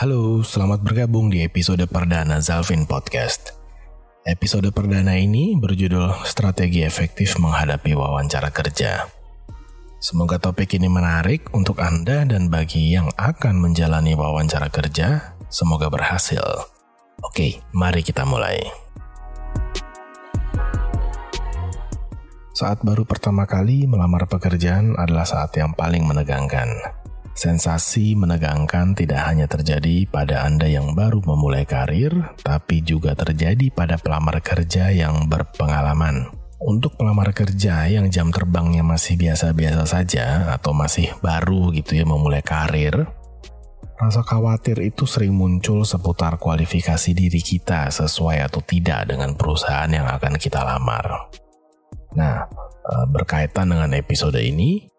Halo, selamat bergabung di episode perdana Zalvin Podcast. Episode perdana ini berjudul Strategi Efektif Menghadapi Wawancara Kerja. Semoga topik ini menarik untuk Anda dan bagi yang akan menjalani wawancara kerja, semoga berhasil. Oke, mari kita mulai. Saat baru pertama kali melamar pekerjaan adalah saat yang paling menegangkan Sensasi menegangkan tidak hanya terjadi pada Anda yang baru memulai karir, tapi juga terjadi pada pelamar kerja yang berpengalaman. Untuk pelamar kerja yang jam terbangnya masih biasa-biasa saja atau masih baru gitu ya memulai karir, rasa khawatir itu sering muncul seputar kualifikasi diri kita sesuai atau tidak dengan perusahaan yang akan kita lamar. Nah, eh, berkaitan dengan episode ini,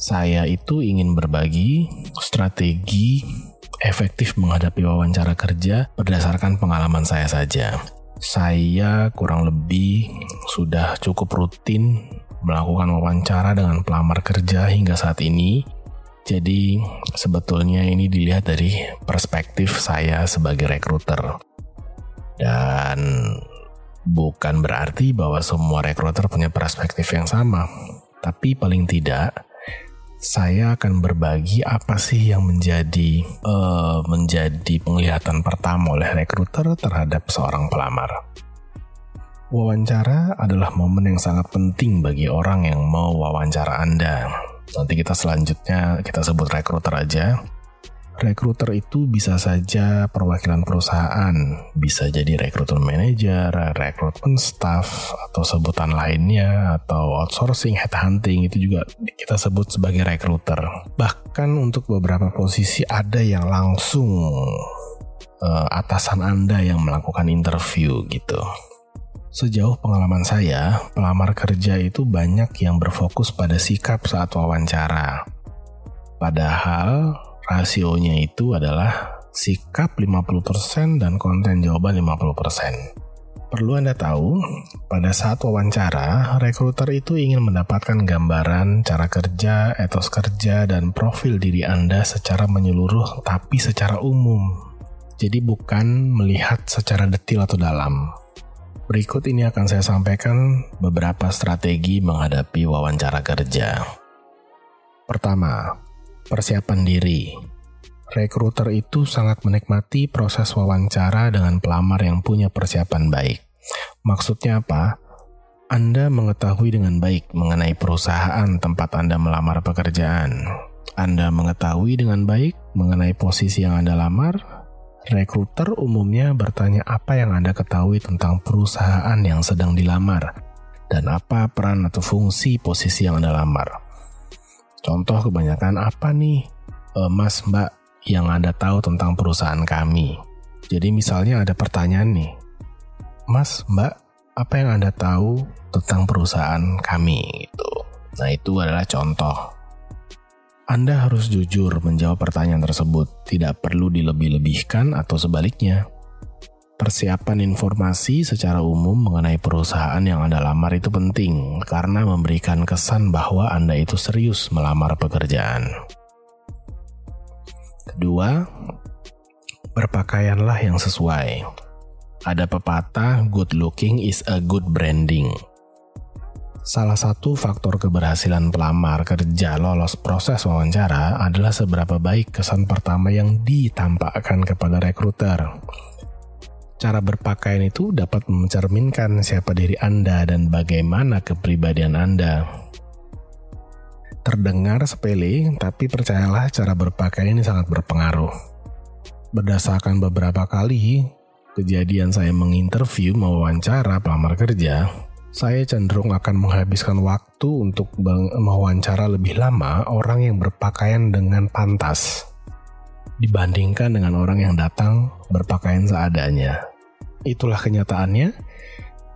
saya itu ingin berbagi strategi efektif menghadapi wawancara kerja berdasarkan pengalaman saya saja. Saya kurang lebih sudah cukup rutin melakukan wawancara dengan pelamar kerja hingga saat ini. Jadi sebetulnya ini dilihat dari perspektif saya sebagai rekruter. Dan bukan berarti bahwa semua rekruter punya perspektif yang sama. Tapi paling tidak saya akan berbagi apa sih yang menjadi uh, menjadi penglihatan pertama oleh rekruter terhadap seorang pelamar. Wawancara adalah momen yang sangat penting bagi orang yang mau wawancara Anda. Nanti kita selanjutnya kita sebut rekruter aja Rekruter itu bisa saja perwakilan perusahaan, bisa jadi rekrutmen manager, rekrutmen staff, atau sebutan lainnya, atau outsourcing, headhunting, itu juga kita sebut sebagai rekruter. Bahkan untuk beberapa posisi ada yang langsung uh, atasan Anda yang melakukan interview gitu. Sejauh pengalaman saya, pelamar kerja itu banyak yang berfokus pada sikap saat wawancara. Padahal rasionya itu adalah sikap 50% dan konten jawaban 50%. Perlu Anda tahu, pada saat wawancara, rekruter itu ingin mendapatkan gambaran cara kerja, etos kerja, dan profil diri Anda secara menyeluruh tapi secara umum. Jadi bukan melihat secara detail atau dalam. Berikut ini akan saya sampaikan beberapa strategi menghadapi wawancara kerja. Pertama, Persiapan diri. Rekruter itu sangat menikmati proses wawancara dengan pelamar yang punya persiapan baik. Maksudnya apa? Anda mengetahui dengan baik mengenai perusahaan tempat Anda melamar pekerjaan. Anda mengetahui dengan baik mengenai posisi yang Anda lamar. Rekruter umumnya bertanya apa yang Anda ketahui tentang perusahaan yang sedang dilamar dan apa peran atau fungsi posisi yang Anda lamar. Contoh kebanyakan apa nih e, mas mbak yang Anda tahu tentang perusahaan kami. Jadi misalnya ada pertanyaan nih. Mas mbak apa yang Anda tahu tentang perusahaan kami itu. Nah itu adalah contoh. Anda harus jujur menjawab pertanyaan tersebut, tidak perlu dilebih-lebihkan atau sebaliknya. Persiapan informasi secara umum mengenai perusahaan yang Anda lamar itu penting karena memberikan kesan bahwa Anda itu serius melamar pekerjaan. Kedua, berpakaianlah yang sesuai. Ada pepatah, good looking is a good branding. Salah satu faktor keberhasilan pelamar kerja lolos proses wawancara adalah seberapa baik kesan pertama yang ditampakkan kepada rekruter cara berpakaian itu dapat mencerminkan siapa diri Anda dan bagaimana kepribadian Anda. Terdengar sepele, tapi percayalah cara berpakaian ini sangat berpengaruh. Berdasarkan beberapa kali kejadian saya menginterview mewawancara pelamar kerja, saya cenderung akan menghabiskan waktu untuk mewawancara lebih lama orang yang berpakaian dengan pantas dibandingkan dengan orang yang datang berpakaian seadanya. Itulah kenyataannya.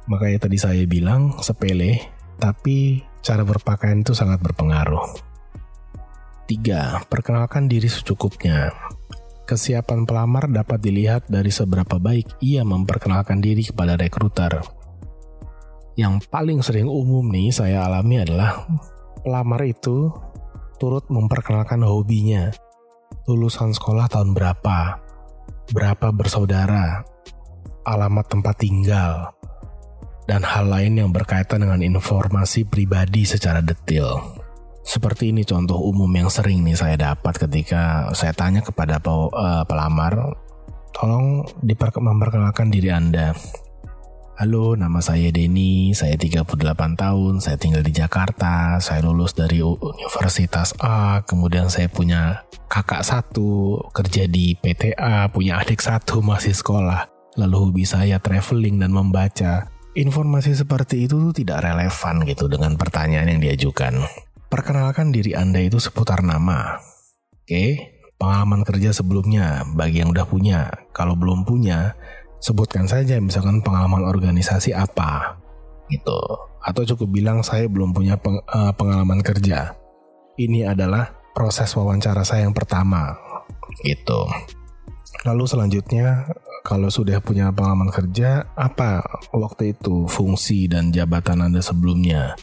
Makanya tadi saya bilang sepele, tapi cara berpakaian itu sangat berpengaruh. 3. Perkenalkan diri secukupnya. Kesiapan pelamar dapat dilihat dari seberapa baik ia memperkenalkan diri kepada rekruter. Yang paling sering umum nih saya alami adalah pelamar itu turut memperkenalkan hobinya, lulusan sekolah tahun berapa, berapa bersaudara, alamat tempat tinggal, dan hal lain yang berkaitan dengan informasi pribadi secara detail. Seperti ini contoh umum yang sering nih saya dapat ketika saya tanya kepada uh, pelamar, tolong memperkenalkan diri Anda. Halo, nama saya Denny, saya 38 tahun, saya tinggal di Jakarta, saya lulus dari Universitas A, kemudian saya punya kakak satu, kerja di PTA, punya adik satu masih sekolah. Lalu hobi saya traveling dan membaca. Informasi seperti itu tidak relevan gitu dengan pertanyaan yang diajukan. Perkenalkan diri Anda itu seputar nama. Oke, pengalaman kerja sebelumnya bagi yang udah punya. Kalau belum punya, sebutkan saja misalkan pengalaman organisasi apa gitu. Atau cukup bilang saya belum punya peng, uh, pengalaman kerja. Ini adalah proses wawancara saya yang pertama gitu. Lalu selanjutnya kalau sudah punya pengalaman kerja, apa waktu itu fungsi dan jabatan Anda sebelumnya?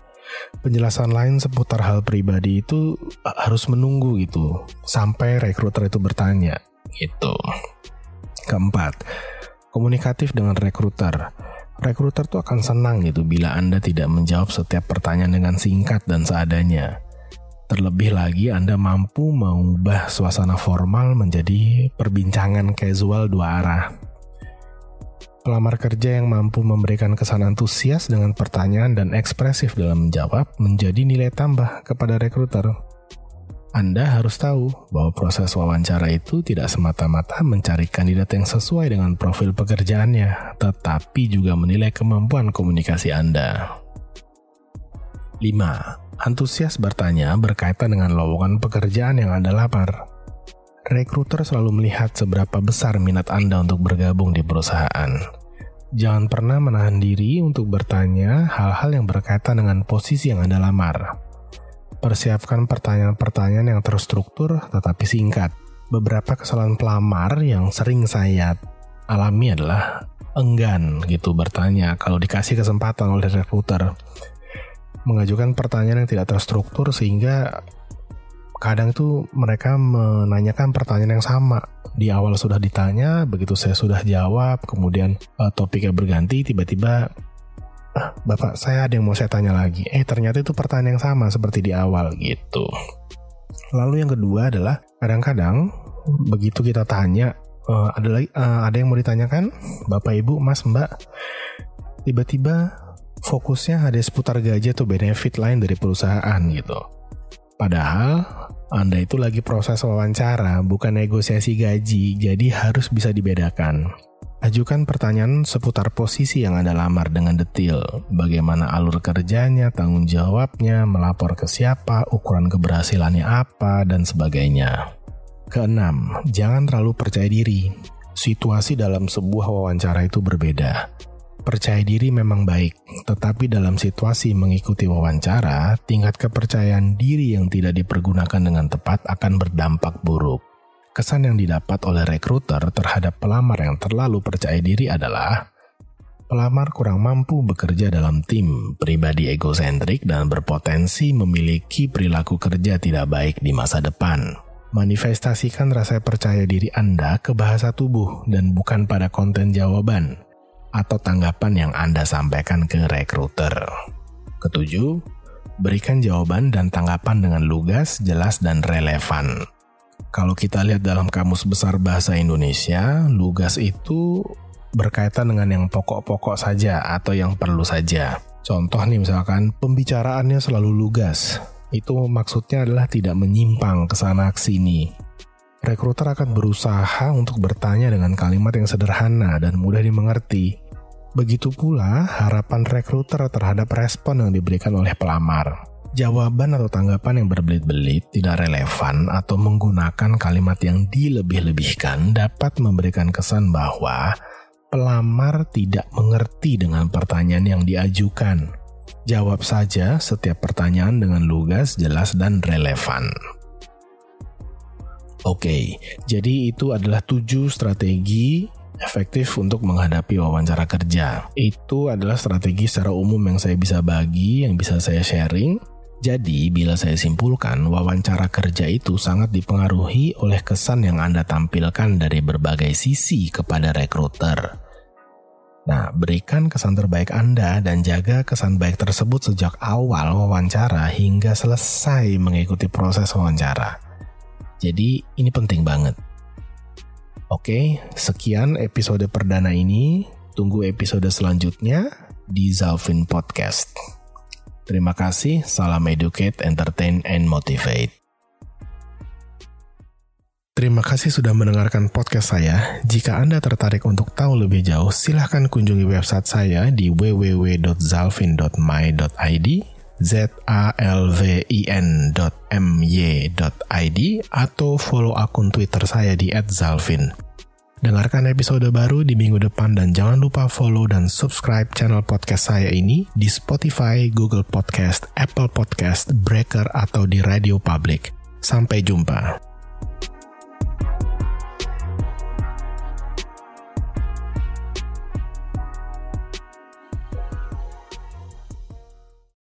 penjelasan lain seputar hal pribadi itu harus menunggu gitu sampai rekruter itu bertanya gitu. Keempat, komunikatif dengan rekruter. Rekruter tuh akan senang gitu bila Anda tidak menjawab setiap pertanyaan dengan singkat dan seadanya. Terlebih lagi Anda mampu mengubah suasana formal menjadi perbincangan casual dua arah. Pelamar kerja yang mampu memberikan kesan antusias dengan pertanyaan dan ekspresif dalam menjawab menjadi nilai tambah kepada rekruter. Anda harus tahu bahwa proses wawancara itu tidak semata-mata mencari kandidat yang sesuai dengan profil pekerjaannya, tetapi juga menilai kemampuan komunikasi Anda. 5. Antusias bertanya berkaitan dengan lowongan pekerjaan yang Anda lapar rekruter selalu melihat seberapa besar minat Anda untuk bergabung di perusahaan. Jangan pernah menahan diri untuk bertanya hal-hal yang berkaitan dengan posisi yang Anda lamar. Persiapkan pertanyaan-pertanyaan yang terstruktur tetapi singkat. Beberapa kesalahan pelamar yang sering saya alami adalah enggan gitu bertanya kalau dikasih kesempatan oleh rekruter mengajukan pertanyaan yang tidak terstruktur sehingga kadang tuh mereka menanyakan pertanyaan yang sama. Di awal sudah ditanya, begitu saya sudah jawab, kemudian uh, topiknya berganti, tiba-tiba ah, Bapak saya ada yang mau saya tanya lagi. Eh ternyata itu pertanyaan yang sama seperti di awal gitu. Lalu yang kedua adalah kadang-kadang begitu kita tanya uh, ada lagi uh, ada yang mau ditanyakan Bapak Ibu Mas Mbak tiba-tiba fokusnya ada seputar gaji atau benefit lain dari perusahaan gitu. Padahal Anda itu lagi proses wawancara, bukan negosiasi gaji, jadi harus bisa dibedakan. Ajukan pertanyaan seputar posisi yang Anda lamar dengan detail. Bagaimana alur kerjanya, tanggung jawabnya, melapor ke siapa, ukuran keberhasilannya apa, dan sebagainya. Keenam, jangan terlalu percaya diri. Situasi dalam sebuah wawancara itu berbeda. Percaya diri memang baik, tetapi dalam situasi mengikuti wawancara, tingkat kepercayaan diri yang tidak dipergunakan dengan tepat akan berdampak buruk. Kesan yang didapat oleh rekruter terhadap pelamar yang terlalu percaya diri adalah pelamar kurang mampu bekerja dalam tim, pribadi egosentrik, dan berpotensi memiliki perilaku kerja tidak baik di masa depan. Manifestasikan rasa percaya diri Anda ke bahasa tubuh dan bukan pada konten jawaban atau tanggapan yang Anda sampaikan ke rekruter. Ketujuh, berikan jawaban dan tanggapan dengan lugas, jelas, dan relevan. Kalau kita lihat dalam Kamus Besar Bahasa Indonesia, lugas itu berkaitan dengan yang pokok-pokok saja atau yang perlu saja. Contoh nih misalkan, pembicaraannya selalu lugas. Itu maksudnya adalah tidak menyimpang ke sana ke sini. Rekruter akan berusaha untuk bertanya dengan kalimat yang sederhana dan mudah dimengerti. Begitu pula harapan rekruter terhadap respon yang diberikan oleh pelamar. Jawaban atau tanggapan yang berbelit-belit, tidak relevan, atau menggunakan kalimat yang dilebih-lebihkan dapat memberikan kesan bahwa pelamar tidak mengerti dengan pertanyaan yang diajukan. Jawab saja setiap pertanyaan dengan lugas, jelas, dan relevan. Oke, jadi itu adalah tujuh strategi efektif untuk menghadapi wawancara kerja. Itu adalah strategi secara umum yang saya bisa bagi, yang bisa saya sharing. Jadi, bila saya simpulkan, wawancara kerja itu sangat dipengaruhi oleh kesan yang Anda tampilkan dari berbagai sisi kepada rekruter. Nah, berikan kesan terbaik Anda dan jaga kesan baik tersebut sejak awal wawancara hingga selesai mengikuti proses wawancara. Jadi, ini penting banget. Oke, sekian episode perdana ini. Tunggu episode selanjutnya di Zalvin Podcast. Terima kasih, salam educate, entertain, and motivate. Terima kasih sudah mendengarkan podcast saya. Jika Anda tertarik untuk tahu lebih jauh, silahkan kunjungi website saya di www.zalvin.my.id z a l v i n.my.id atau follow akun Twitter saya di @zalvin. Dengarkan episode baru di minggu depan dan jangan lupa follow dan subscribe channel podcast saya ini di Spotify, Google Podcast, Apple Podcast, Breaker, atau di Radio Public. Sampai jumpa.